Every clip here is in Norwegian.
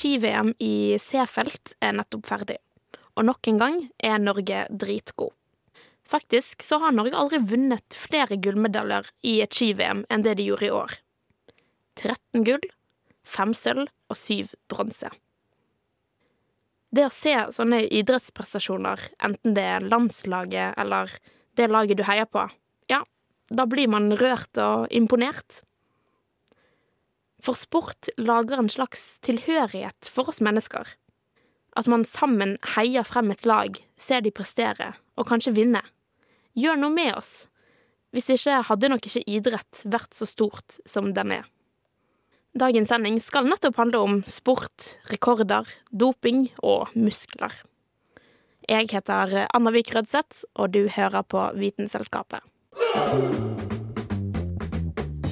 Ski-VM i Seefeld er nettopp ferdig, og nok en gang er Norge dritgod. Faktisk så har Norge aldri vunnet flere gullmedaljer i et ski-VM enn det de gjorde i år. 13 gull, 5 sølv og 7 bronse. Det å se sånne idrettsprestasjoner, enten det er landslaget eller det laget du heier på, ja, da blir man rørt og imponert. For sport lager en slags tilhørighet for oss mennesker. At man sammen heier frem et lag, ser de prestere, og kanskje vinne. Gjør noe med oss. Hvis ikke hadde nok ikke idrett vært så stort som den er. Dagens sending skal nettopp handle om sport, rekorder, doping og muskler. Jeg heter Anna Vik Rødseth, og du hører på Vitenselskapet.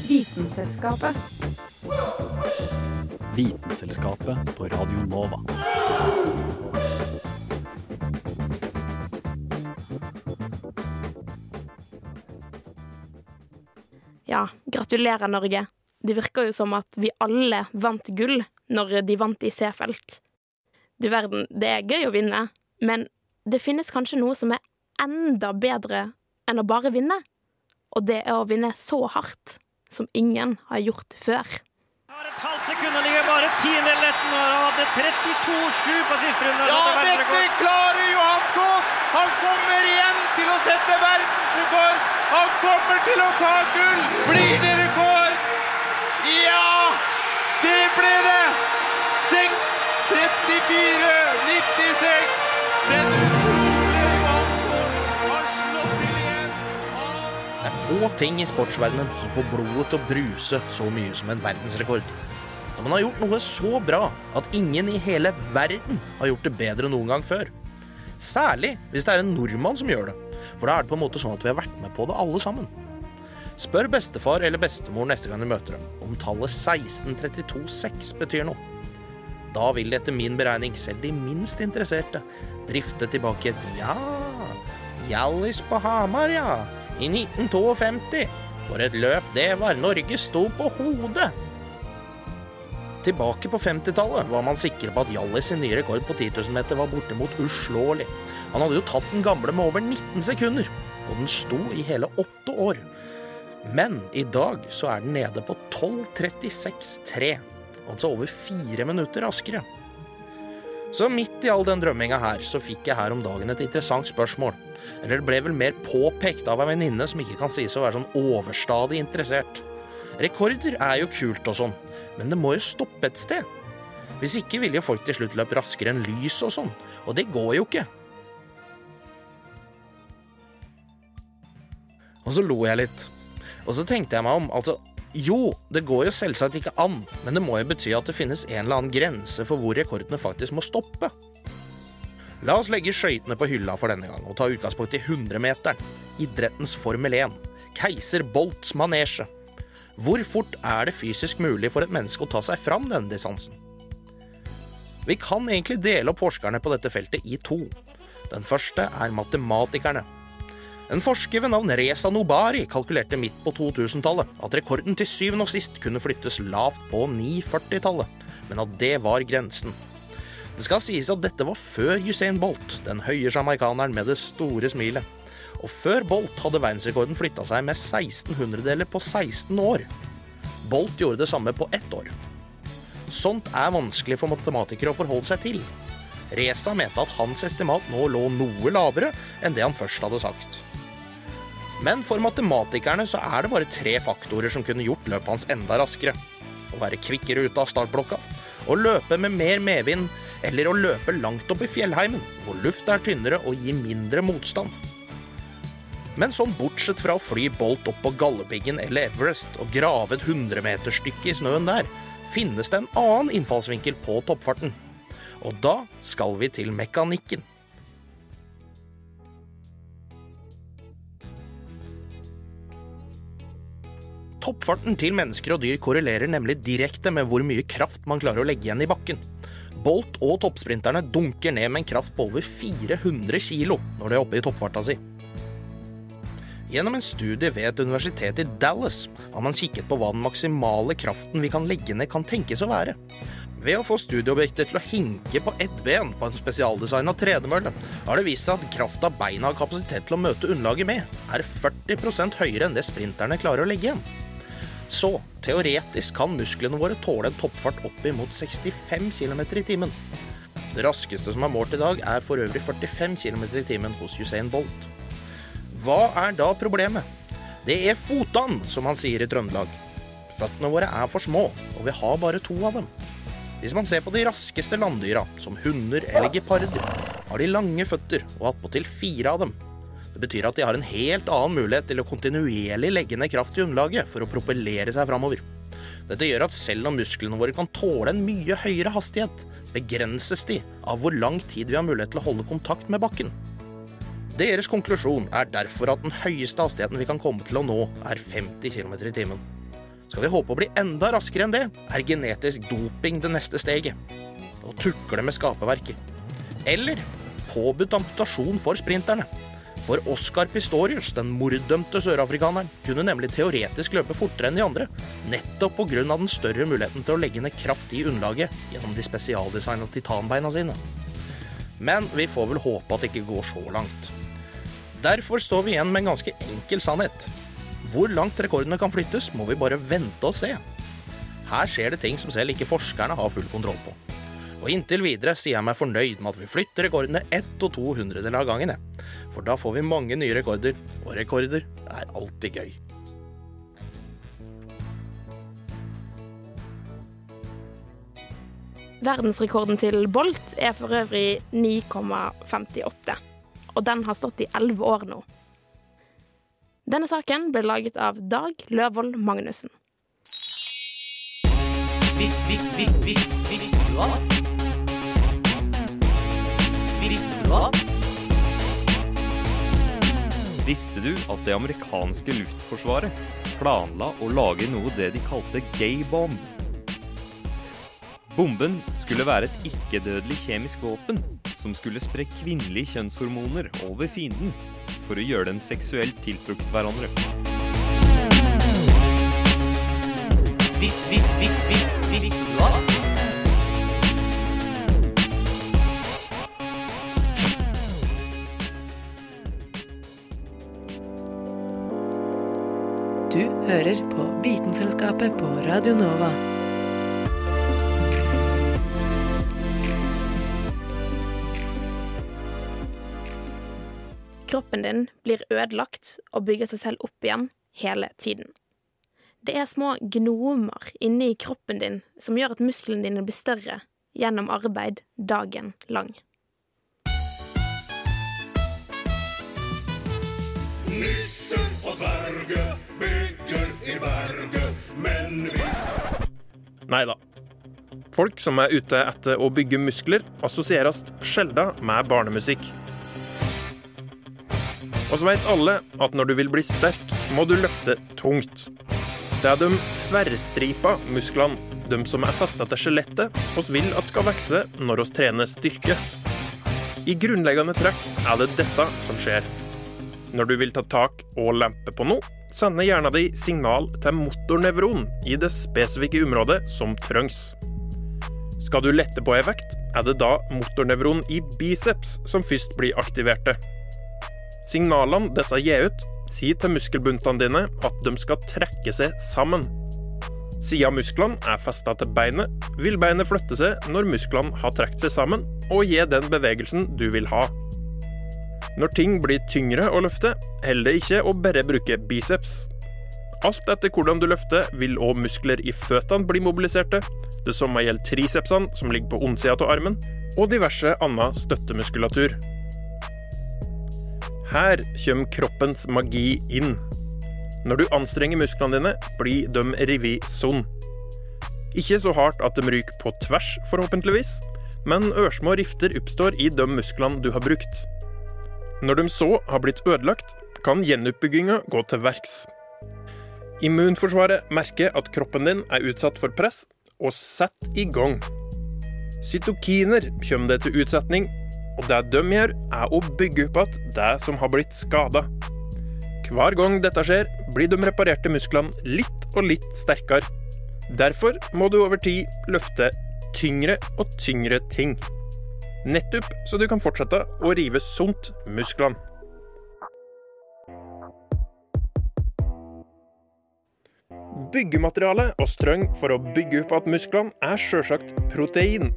Vitenselskapet. Vitenselskapet på Radio Nova. Ja, gratulerer, Norge. Det virker jo som at vi alle vant gull når de vant i Seefeld. Du verden, det er gøy å vinne, men det finnes kanskje noe som er enda bedre enn å bare vinne. Og det er å vinne så hardt som ingen har gjort før. Har et halvt sekund og ligger bare tiendedel etter når han hadde 32,7 på siste runde. Ja, dette klarer Johan Kaas! Han kommer igjen til å sette verdensrekord! Han kommer til å ta gull! Blir det rekord? Ja! Det ble det! 6.34,96! Den få ting i sportsverdenen som får blodet til å bruse så mye som en verdensrekord. Når man har gjort noe så bra at ingen i hele verden har gjort det bedre noen gang før. Særlig hvis det er en nordmann som gjør det, for da er det på en måte sånn at vi har vært med på det alle sammen. Spør bestefar eller bestemor neste gang du møter dem om tallet 16326 betyr noe. Da vil etter min beregning, selv de minst interesserte, drifte tilbake et ja, Hjallis på Hamar, ja, i 1952. For et løp det var, Norge sto på hodet. Tilbake på 50-tallet var man sikre på at Jallis sin nye rekord på 10 000 meter var bortimot uslåelig. Han hadde jo tatt den gamle med over 19 sekunder, og den sto i hele åtte år. Men i dag så er den nede på 12.36,3, altså over fire minutter raskere. Så midt i all den drømminga her, så fikk jeg her om dagen et interessant spørsmål. Eller det ble vel mer påpekt av ei venninne som ikke kan sies å være sånn overstadig interessert. Rekorder er jo kult og sånn, men det må jo stoppe et sted. Hvis ikke vil jo folk til slutt løpe raskere enn lys og sånn, og det går jo ikke. Og så lo jeg litt. Og så tenkte jeg meg om, altså jo, det går jo selvsagt ikke an, men det må jo bety at det finnes en eller annen grense for hvor rekordene faktisk må stoppe. La oss legge skøytene på hylla for denne gang og ta utgangspunkt i 100-meteren, idrettens Formel 1, keiser Bolts manesje. Hvor fort er det fysisk mulig for et menneske å ta seg fram denne distansen? Vi kan egentlig dele opp forskerne på dette feltet i to. Den første er matematikerne. En forsker ved navn Reza Nobari kalkulerte midt på 2000-tallet at rekorden til syvende og sist kunne flyttes lavt på 940-tallet, men at det var grensen. Det skal sies at dette var før Usain Bolt, den høye jamaicaneren med det store smilet. Og før Bolt hadde verdensrekorden flytta seg med 16 hundredeler på 16 år. Bolt gjorde det samme på ett år. Sånt er vanskelig for matematikere å forholde seg til. Reza mente at hans estimat nå lå noe lavere enn det han først hadde sagt. Men for matematikerne så er det bare tre faktorer som kunne gjort løpet hans enda raskere. Å være kvikkere ute av startblokka, å løpe med mer medvind, eller å løpe langt opp i fjellheimen, hvor lufta er tynnere og gir mindre motstand. Men sånn bortsett fra å fly Bolt opp på Galdhøpiggen eller Everest og grave et 100-meterstykke i snøen der, finnes det en annen innfallsvinkel på toppfarten. Og da skal vi til mekanikken. Toppfarten til mennesker og dyr korrelerer nemlig direkte med hvor mye kraft man klarer å legge igjen i bakken. Bolt og toppsprinterne dunker ned med en kraft på over 400 kilo når de er oppe i toppfarta si. Gjennom en studie ved et universitet i Dallas har man kikket på hva den maksimale kraften vi kan legge ned, kan tenkes å være. Ved å få studieobjekter til å hinke på ett ben på en spesialdesigna tredemølle, har det vist seg at krafta beina har kapasitet til å møte underlaget med, er 40% høyere enn det sprinterne klarer å legge igjen. Så teoretisk kan musklene våre tåle en toppfart opp imot 65 km i timen. Det raskeste som er målt i dag, er for øvrig 45 km i timen hos Usain Bolt. Hva er da problemet? Det er fotene, som han sier i Trøndelag. Føttene våre er for små, og vi har bare to av dem. Hvis man ser på de raskeste landdyra, som hunder eller geparder, har de lange føtter og attpåtil fire av dem. Det betyr at de har en helt annen mulighet til å kontinuerlig legge ned kraft i underlaget for å propellere seg framover. Dette gjør at selv om musklene våre kan tåle en mye høyere hastighet, begrenses de av hvor lang tid vi har mulighet til å holde kontakt med bakken. Deres konklusjon er derfor at den høyeste hastigheten vi kan komme til å nå, er 50 km i timen. Skal vi håpe å bli enda raskere enn det, er genetisk doping det neste steget. Å tukle med skaperverket. Eller påbudt amputasjon for sprinterne. For Oscar Pistorius, den morddømte sørafrikaneren, kunne nemlig teoretisk løpe fortere enn de andre, nettopp pga. den større muligheten til å legge ned kraft i underlaget gjennom de spesialdesigna titanbeina sine. Men vi får vel håpe at det ikke går så langt. Derfor står vi igjen med en ganske enkel sannhet. Hvor langt rekordene kan flyttes, må vi bare vente og se. Her skjer det ting som selv ikke forskerne har full kontroll på. Og inntil videre sier jeg meg fornøyd med at vi flytter rekordene ett og to hundredeler av gangen. jeg. For da får vi mange nye rekorder, og rekorder er alltid gøy. Verdensrekorden til Bolt er for øvrig 9,58, og den har stått i elleve år nå. Denne saken ble laget av Dag Løvold Magnussen. Hvis visst, visst, visst, visste du at? Hvis du at? Visste du at det amerikanske luftforsvaret planla å lage noe det de kalte gay bomb? Bomben skulle være et ikke-dødelig kjemisk våpen som skulle spre kvinnelige kjønnshormoner over fienden for å gjøre dem seksuelt tiltrukket hverandre. Visst, visst, visst, visst, visst, du at? Hører på Vitenselskapet på Radio Nova. Kroppen din blir ødelagt og bygger seg selv opp igjen hele tiden. Det er små gnomer inni kroppen din som gjør at musklene dine blir større gjennom arbeid dagen lang. Nei da. Folk som er ute etter å bygge muskler, assosieres sjelden med barnemusikk. Og så vet alle at når du vil bli sterk, må du løfte tungt. Det er de tverrstripa musklene, de som er festa til skjelettet, oss vil at skal vokse når oss trener styrke. I grunnleggende trekk er det dette som skjer. Når du vil ta tak og lempe på noe, sender hjernen din signal til motornevron i det spesifikke området som trengs. Skal du lette på ei vekt, er det da motornevron i biceps som først blir aktiverte. Signalene disse gir ut, sier til muskelbuntene dine at de skal trekke seg sammen. Siden musklene er festa til beinet, vil beinet flytte seg når musklene har trukket seg sammen, og gi den bevegelsen du vil ha. Når ting blir tyngre å løfte, holder det ikke å bare bruke biceps. Alt etter hvordan du løfter, vil òg muskler i føttene bli mobiliserte. Det samme gjelder tricepsene, som ligger på ondsida av armen, og diverse annen støttemuskulatur. Her kommer kroppens magi inn. Når du anstrenger musklene dine, blir de revet sonn. Ikke så hardt at de ryker på tvers, forhåpentligvis, men ørsmå rifter oppstår i de musklene du har brukt. Når de så har blitt ødelagt, kan gjenoppbygginga gå til verks. Immunforsvaret merker at kroppen din er utsatt for press, og setter i gang. Cytokiner kommer det til utsetning, og det de gjør, er å bygge opp igjen det som har blitt skada. Hver gang dette skjer, blir de reparerte musklene litt og litt sterkere. Derfor må du over tid løfte tyngre og tyngre ting. Nettopp så du kan fortsette å rive sunt musklene. Byggematerialet og strøng for å bygge opp igjen musklene er sjølsagt protein.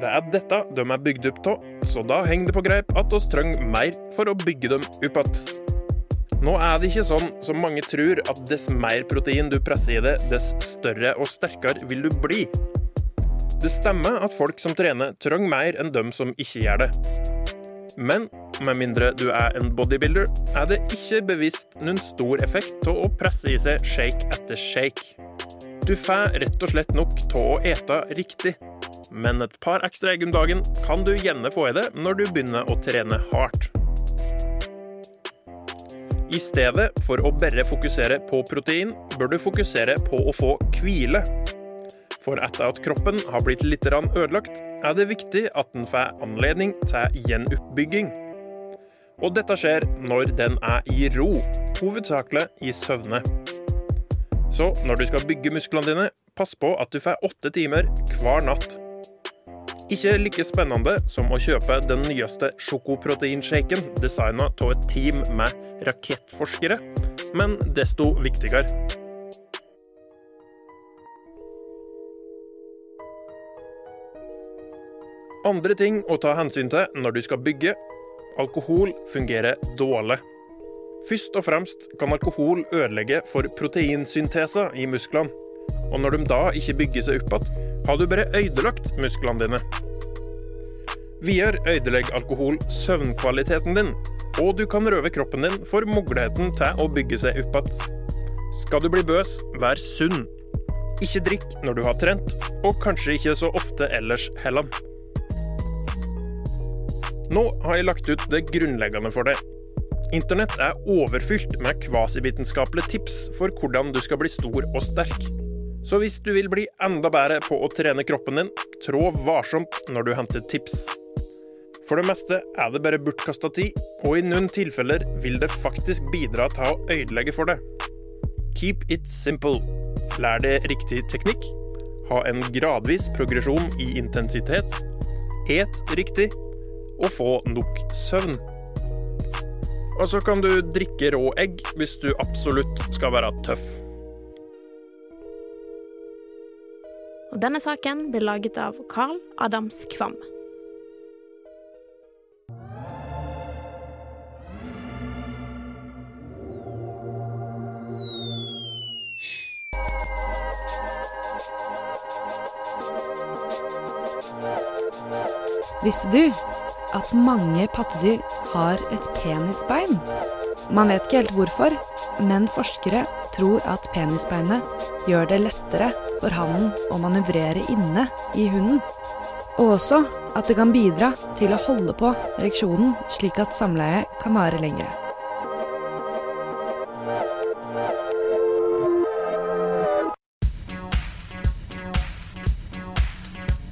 Det er dette de er bygd opp av, så da henger det på greip at oss trenger mer for å bygge dem opp igjen. Nå er det ikke sånn som mange tror, at dess mer protein du presser i det, dess større og sterkere vil du bli. Det stemmer at folk som trener, trenger mer enn dem som ikke gjør det. Men med mindre du er en bodybuilder, er det ikke bevisst noen stor effekt av å presse i seg shake etter shake. Du får rett og slett nok av å ete riktig. Men et par ekstra egg om dagen kan du gjerne få i det når du begynner å trene hardt. I stedet for å bare fokusere på protein, bør du fokusere på å få hvile. For etter at kroppen har blitt litt ødelagt, er det viktig at den får anledning til gjenoppbygging. Og dette skjer når den er i ro, hovedsakelig i søvne. Så når du skal bygge musklene dine, pass på at du får åtte timer hver natt. Ikke like spennende som å kjøpe den nyeste sjokoproteinshaken designa av et team med rakettforskere, men desto viktigere. Andre ting å ta hensyn til når du skal bygge. Alkohol fungerer dårlig. Først og fremst kan alkohol ødelegge for proteinsyntesa i musklene. Og når de da ikke bygger seg opp igjen, har du bare ødelagt musklene dine. Videre ødelegger alkohol søvnkvaliteten din, og du kan røve kroppen din for muligheten til å bygge seg opp igjen. Skal du bli bøs, vær sunn. Ikke drikk når du har trent, og kanskje ikke så ofte ellers heller. Nå har jeg lagt ut det grunnleggende for deg. Internett er overfylt med kvasivitenskapelige tips for hvordan du skal bli stor og sterk. Så hvis du vil bli enda bedre på å trene kroppen din, trå varsomt når du henter tips. For det meste er det bare bortkasta tid, og i noen tilfeller vil det faktisk bidra til å ødelegge for deg. Keep it simple. Lær deg riktig teknikk. Ha en gradvis progresjon i intensitet. Et riktig. Og få nok søvn. Og så kan du drikke rå egg hvis du absolutt skal være tøff. Og denne saken ble laget av Carl Adams Kvam. Visste du at mange pattedyr har et penisbein? Man vet ikke helt hvorfor, men forskere tror at penisbeinet gjør det lettere for hannen å manøvrere inne i hunden. Og også at det kan bidra til å holde på ereksjonen, slik at samleiet kan vare lengre.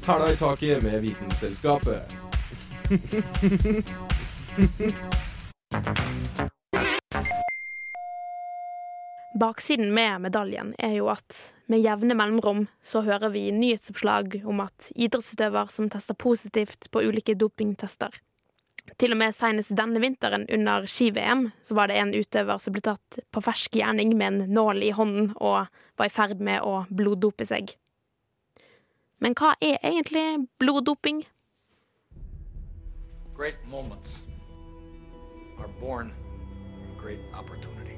Hæla i taket med Vitenselskapet. Baksiden med medaljen er jo at med jevne mellomrom så hører vi nyhetsoppslag om at idrettsutøver som tester positivt på ulike dopingtester. Til og med senest denne vinteren under ski-VM så var det en utøver som ble tatt på fersk gjerning med en nål i hånden og var i ferd med å bloddope seg. Men hva er egentlig bloddoping? Great moments are born from great opportunity.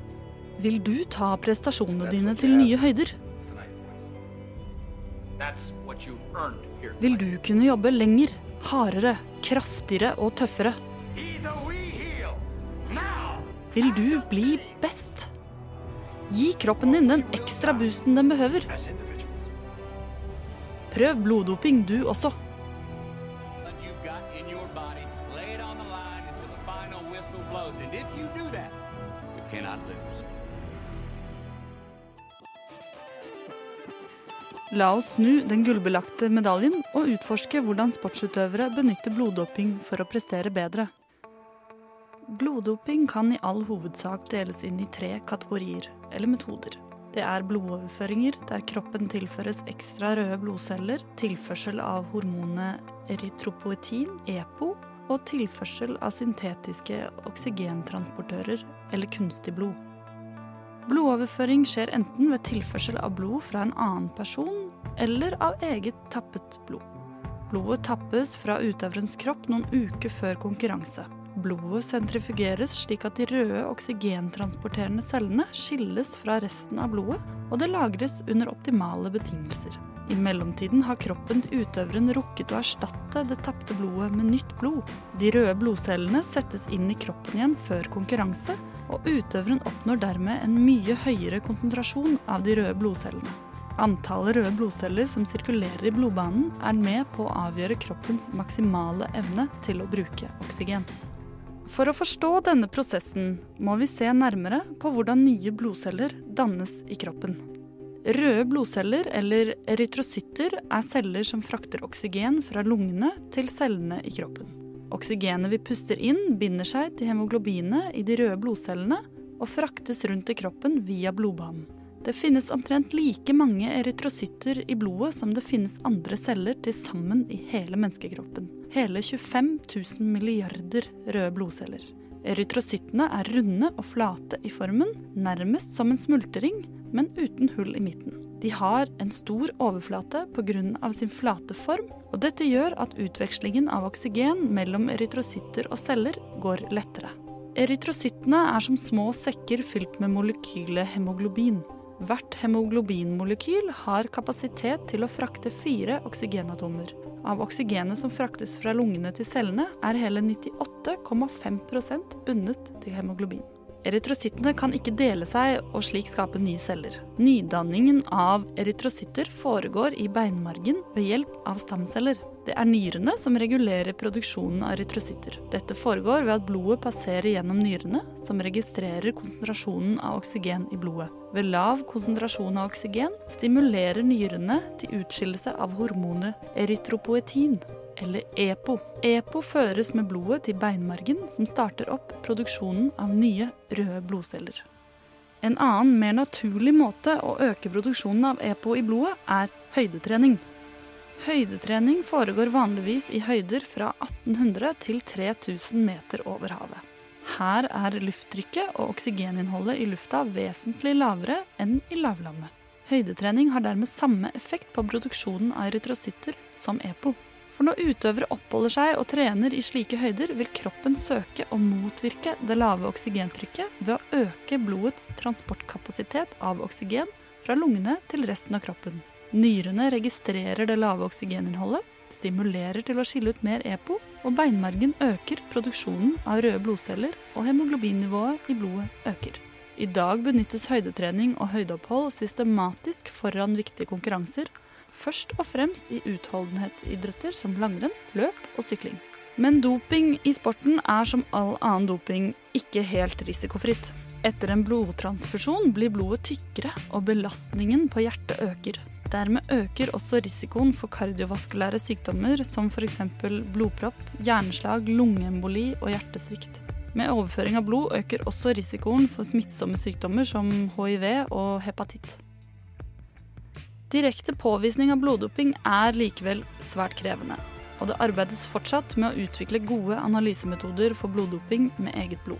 Vil du ta prestasjonene dine til nye høyder? That's what you've earned here. Vil du kunne jobbe lenger, hardere, kraftigere og tøffere? vil du bli best. Gi kroppen din den ekstra boosten den behøver. Prøv bloddoping du også. La oss snu den gullbelagte medaljen og utforske hvordan sportsutøvere benytter bloddoping for å prestere bedre. Bloddoping kan i all hovedsak deles inn i tre kategorier, eller metoder. Det er blodoverføringer der kroppen tilføres ekstra røde blodceller, tilførsel av hormonet erytropoetin, EPO, og tilførsel av syntetiske oksygentransportører eller kunstig blod. Blodoverføring skjer enten ved tilførsel av blod fra en annen person eller av eget tappet blod. Blodet tappes fra utøverens kropp noen uker før konkurranse. Blodet sentrifugeres slik at de røde oksygentransporterende cellene skilles fra resten av blodet, og det lagres under optimale betingelser. I mellomtiden har kroppen til utøveren rukket å erstatte det tapte blodet med nytt blod. De røde blodcellene settes inn i kroppen igjen før konkurranse, og utøveren oppnår dermed en mye høyere konsentrasjon av de røde blodcellene. Antallet røde blodceller som sirkulerer i blodbanen, er med på å avgjøre kroppens maksimale evne til å bruke oksygen. For å forstå denne prosessen må vi se nærmere på hvordan nye blodceller dannes i kroppen. Røde blodceller, eller erytrocytter, er celler som frakter oksygen fra lungene til cellene i kroppen. Oksygenet vi puster inn, binder seg til hemoglobinet i de røde blodcellene og fraktes rundt i kroppen via blodbanen. Det finnes omtrent like mange erytrocytter i blodet som det finnes andre celler til sammen i hele menneskekroppen. Hele 25 000 milliarder røde blodceller. Erytrocyttene er runde og flate i formen, nærmest som en smultring, men uten hull i midten. De har en stor overflate pga. sin flate form, og dette gjør at utvekslingen av oksygen mellom erytrocytter og celler går lettere. Erytrocyttene er som små sekker fylt med molekylet hemoglobin. Hvert hemoglobinmolekyl har kapasitet til å frakte fire oksygenatomer. Av oksygenet som fraktes fra lungene til cellene, er hele 98,5% bundet til hemoglobin. Erytrocyttene kan ikke dele seg og slik skape nye celler. Nydanningen av erytrocytter foregår i beinmargen ved hjelp av stamceller. Det er nyrene som regulerer produksjonen av erytrocytter. Dette foregår ved at blodet passerer gjennom nyrene, som registrerer konsentrasjonen av oksygen i blodet. Ved lav konsentrasjon av oksygen stimulerer nyrene til utskillelse av hormonet erytropoetin, eller EPO. EPO føres med blodet til beinmargen, som starter opp produksjonen av nye røde blodceller. En annen, mer naturlig måte å øke produksjonen av EPO i blodet, er høydetrening. Høydetrening foregår vanligvis i høyder fra 1800 til 3000 meter over havet. Her er lufttrykket og oksygeninnholdet i lufta vesentlig lavere enn i lavlandet. Høydetrening har dermed samme effekt på produksjonen av erytrocytter som EPO. For når utøvere oppholder seg og trener i slike høyder, vil kroppen søke å motvirke det lave oksygentrykket ved å øke blodets transportkapasitet av oksygen fra lungene til resten av kroppen. Nyrene registrerer det lave oksygeninnholdet, stimulerer til å skille ut mer EPO, og beinmargen øker produksjonen av røde blodceller, og hemoglobinnivået i blodet øker. I dag benyttes høydetrening og høydeopphold systematisk foran viktige konkurranser, først og fremst i utholdenhetsidretter som langrenn, løp og sykling. Men doping i sporten er som all annen doping ikke helt risikofritt. Etter en blodtransfusjon blir blodet tykkere, og belastningen på hjertet øker. Dermed øker også risikoen for kardiovaskulære sykdommer som f.eks. blodpropp, hjerneslag, lungeemboli og hjertesvikt. Med overføring av blod øker også risikoen for smittsomme sykdommer som hiv og hepatitt. Direkte påvisning av bloddoping er likevel svært krevende, og det arbeides fortsatt med å utvikle gode analysemetoder for bloddoping med eget blod.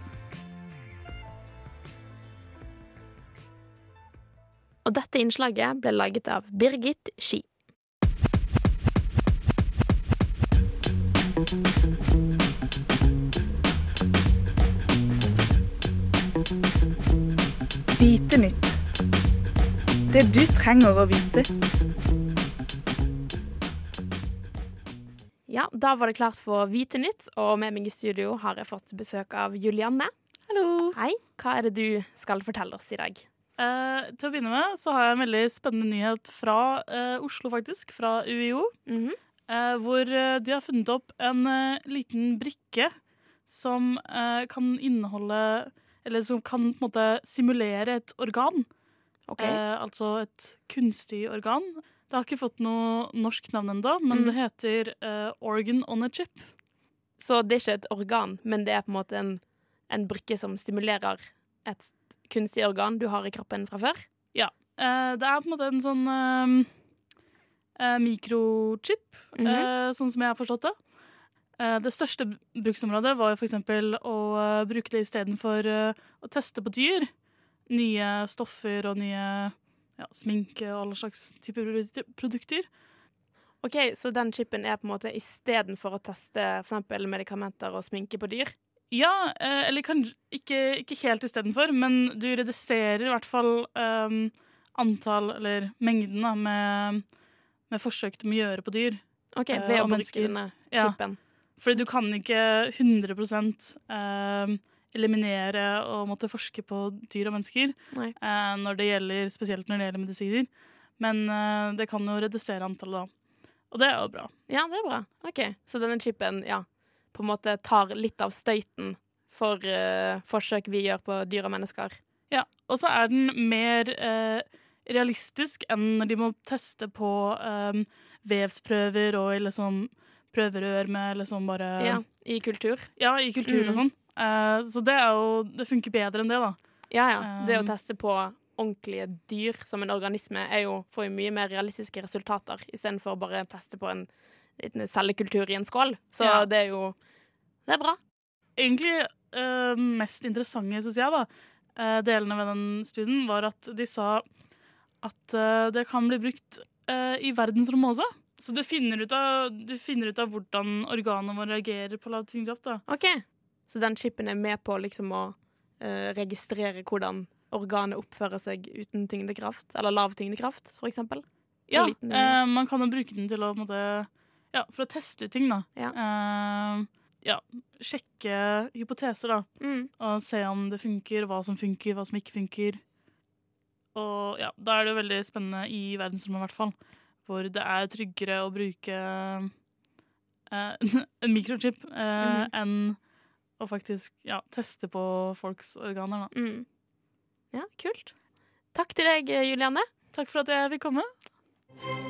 Og dette innslaget ble laget av Birgit Ski. Hvite nytt. Det du trenger å vite. Ja, da var det klart for Vite nytt, og med meg i studio har jeg fått besøk av Julianne. Hallo. Hei. Hva er det du skal fortelle oss i dag? Eh, til å begynne med så har jeg en veldig spennende nyhet fra eh, Oslo, faktisk. Fra UiO. eh, hvor eh, de har funnet opp en eh, liten brikke som eh, kan inneholde Eller som kan på en måte simulere et organ. Ok. Eh, altså et kunstig organ. Det har ikke fått noe norsk navn ennå, men Mm. det heter eh, Organ on a chip. Så det er ikke et organ, men det er på en måte en, en brikke som stimulerer et kunstig organ du har i kroppen fra før? Ja. Eh, det er på en måte en sånn eh, eh, mikrochip, Mhm. eh, sånn som jeg har forstått det. Eh, det største bruksområdet var eksempel å eh, bruke det istedenfor å teste på dyr. Nye stoffer og nye ja, sminke og alle slags typer produkter. Ok, Så den chipen er på en måte istedenfor å teste f.eks. medikamenter og sminke på dyr? Ja, eh, eller kanskje ikke, ikke helt istedenfor, men du reduserer i hvert fall eh, antall, eller mengden, da, med, med forsøk du må gjøre på dyr. Ok, eh, ved å bruke denne denne Ja. chipen. Fordi du kan ikke 100 eh, eliminere og måtte forske på dyr og mennesker eh, når det gjelder, spesielt når det gjelder medisiner. Men eh, det kan jo redusere antallet, da. Og det er jo bra. Ja, det er bra. Ok, Så denne chipen ja, på en måte tar litt av støyten for eh, forsøk vi gjør på dyr og mennesker? Ja, og så er den mer eh, realistisk enn når de må teste på eh, vevsprøver og i liksom prøverør med liksom bare Ja, I kultur? Ja, i kultur Mm. og sånn. Eh, så det er jo Det funker bedre enn det, da. Ja, ja. Det å Um, teste på ordentlige dyr som en organisme er jo, får jo mye mer realistiske resultater, istedenfor bare å teste på en liten cellekultur i en skål. Så Ja. det er jo Det er bra. Egentlig uh, mest interessante, syns jeg, da, uh, delene ved den studien, var at de sa at uh, det kan bli brukt uh, i verdensrommet også. Så du finner ut av, du finner ut av hvordan organene våre reagerer på lav tyngdekraft. da. Så den chipen er med på liksom å eh, registrere hvordan organet oppfører seg uten tyngdekraft, eller lav tyngdekraft, for eksempel? Ja, eh, man kan jo bruke den til å måte, ja, for å teste ut ting, da. Eh, ja, sjekke hypoteser, da. Mm. Og se om det funker, hva som funker, hva som ikke funker. Og ja, da er det jo veldig spennende i verdensrommet, i hvert fall. Hvor det er tryggere å bruke eh, en mikrochip eh, mm. enn å faktisk ja, teste på folks organer, da. Mm. Ja, kult. Takk til deg, Juliane. Takk for at jeg fikk komme.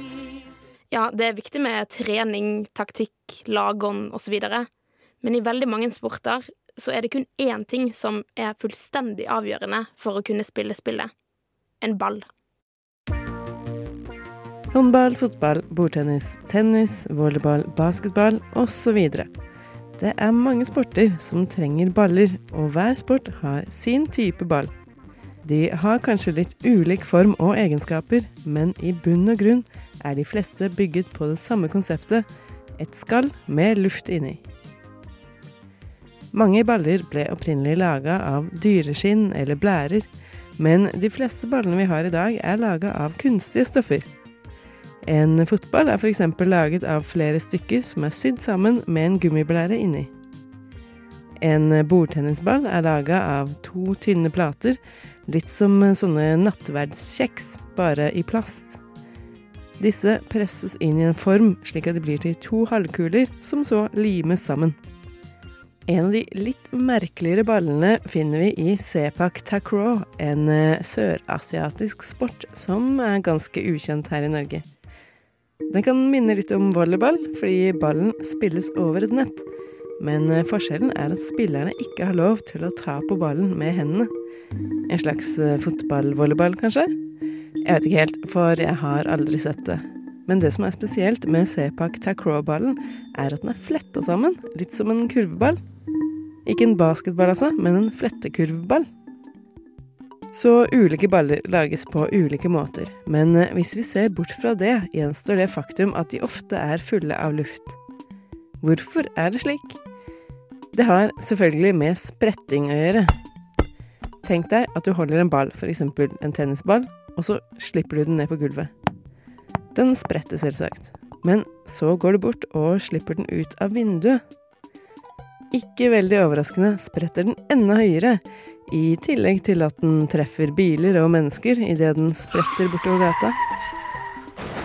Ja, det er viktig med trening, taktikk, lagånd osv. Men i veldig mange sporter så er det kun én ting som er fullstendig avgjørende for å kunne spille spillet. En ball. Håndball, fotball, bordtennis, tennis, volleyball, basketball osv. Det er mange sporter som trenger baller, og hver sport har sin type ball. De har kanskje litt ulik form og egenskaper, men i bunn og grunn er de fleste bygget på det samme konseptet et skall med luft inni. Mange baller ble opprinnelig laga av dyreskinn eller blærer, men de fleste ballene vi har i dag er laga av kunstige stoffer. En fotball er f.eks. laget av flere stykker som er sydd sammen med en gummiblære inni. En bordtennisball er laga av to tynne plater, litt som sånne nattverdskjeks, bare i plast. Disse presses inn i en form slik at de blir til to halvkuler, som så limes sammen. En av de litt merkeligere ballene finner vi i sepak takraw, en eh, sørasiatisk sport som er ganske ukjent her i Norge. Den kan minne litt om volleyball, fordi ballen spilles over et nett. Men eh, forskjellen er at spillerne ikke har lov til å ta på ballen med hendene. En slags eh, fotball-volleyball, kanskje? Jeg vet ikke helt, for jeg har aldri sett det. Men det som er spesielt med sepak takraw-ballen, er at den er fletta sammen, litt som en kurveball. Ikke en basketball, altså, men en flettekurvball. Så ulike baller lages på ulike måter, men eh, hvis vi ser bort fra det, gjenstår det faktum at de ofte er fulle av luft. Hvorfor er det slik? Det har selvfølgelig med spretting å gjøre. Tenk deg at du holder en ball, f.eks. en tennisball, og så slipper du den ned på gulvet. Den spretter selvsagt, men så går du bort og slipper den ut av vinduet. Ikke veldig overraskende spretter den enda høyere, i tillegg til at den treffer biler og mennesker idet den spretter bortover gata.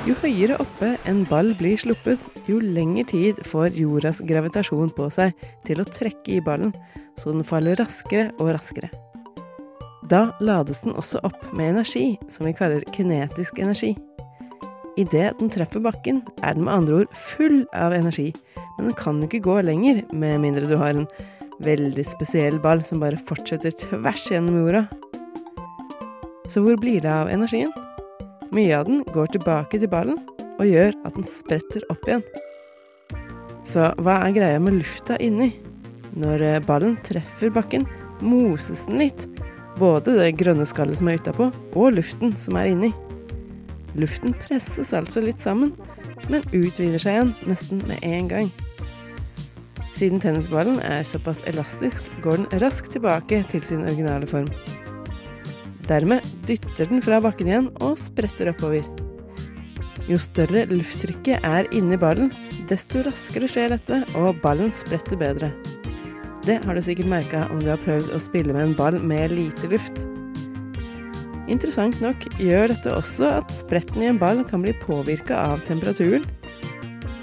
Jo høyere oppe en ball blir sluppet, jo lengre tid får jordas gravitasjon på seg til å trekke i ballen, så den faller raskere og raskere. Da lades den også opp med energi, som vi kaller kinetisk energi. Idet den treffer bakken, er den med andre ord full av energi, men den kan jo ikke gå lenger med mindre du har en veldig spesiell ball som bare fortsetter tvers gjennom jorda. Så hvor blir det av energien? Mye av den går tilbake til ballen og gjør at den spretter opp igjen. Så hva er greia med lufta inni? Når ballen treffer bakken, moses den litt. Både det grønne skallet som er utapå, og luften som er inni. Luften presses altså litt sammen, men utvider seg igjen nesten med en gang. Siden tennisballen er såpass elastisk, går den raskt tilbake til sin originale form. Dermed dytter den fra bakken igjen og spretter oppover. Jo større lufttrykket er inni ballen, desto raskere skjer dette, og ballen spretter bedre. Det har du sikkert merka om du har prøvd å spille med en ball med lite luft. Interessant nok gjør dette også at spretten i en ball kan bli påvirka av temperaturen,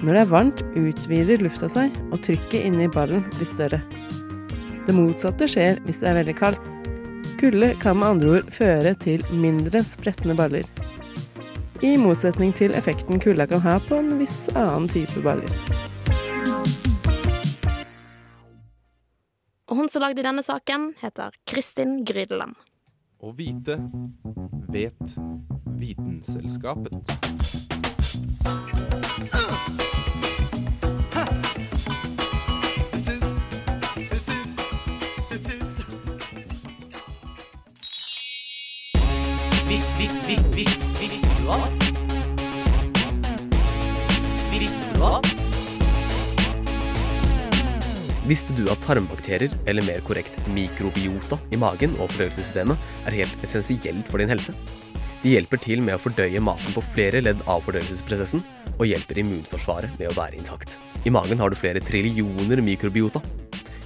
når det er varmt, utvider lufta seg, og trykket inni ballen blir større. Det motsatte skjer hvis det er veldig kaldt. Kulde kan med andre ord føre til mindre spretne baller. I motsetning til effekten kulda kan ha på en viss annen type baller. Og hun som lagde denne saken, heter Kristin Grydeland. Å vite vet Vitenselskapet. Visst, visst, visst, visste du at? Visste du at? Visste du at tarmbakterier, eller mer korrekt mikrobiota, i magen og fordøyelsessystemet er helt essensielt for din helse? De hjelper til med å fordøye maten på flere ledd av fordøyelsesprosessen, og hjelper immunforsvaret med å være intakt. I magen har du flere trillioner mikrobiota.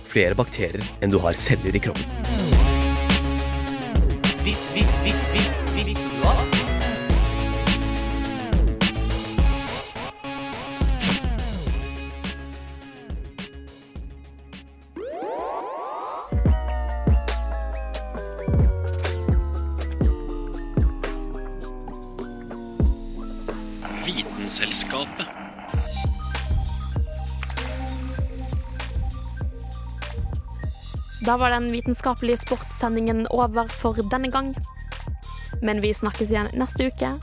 Flere bakterier enn du har celler i kroppen. Visst, visst, visst, visst, visste du. Da var den vitenskapelige sportssendingen over for denne gang. Men vi snakkes igjen neste uke.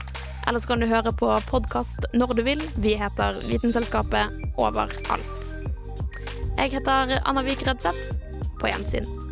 Eller så kan du høre på podkast når du vil. Vi heter Vitenselskapet overalt. Jeg heter Anna Vik Rødseth. På gjensyn.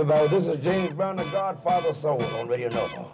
Everybody. This is James Brown, the Godfather Soul on Radio Nova.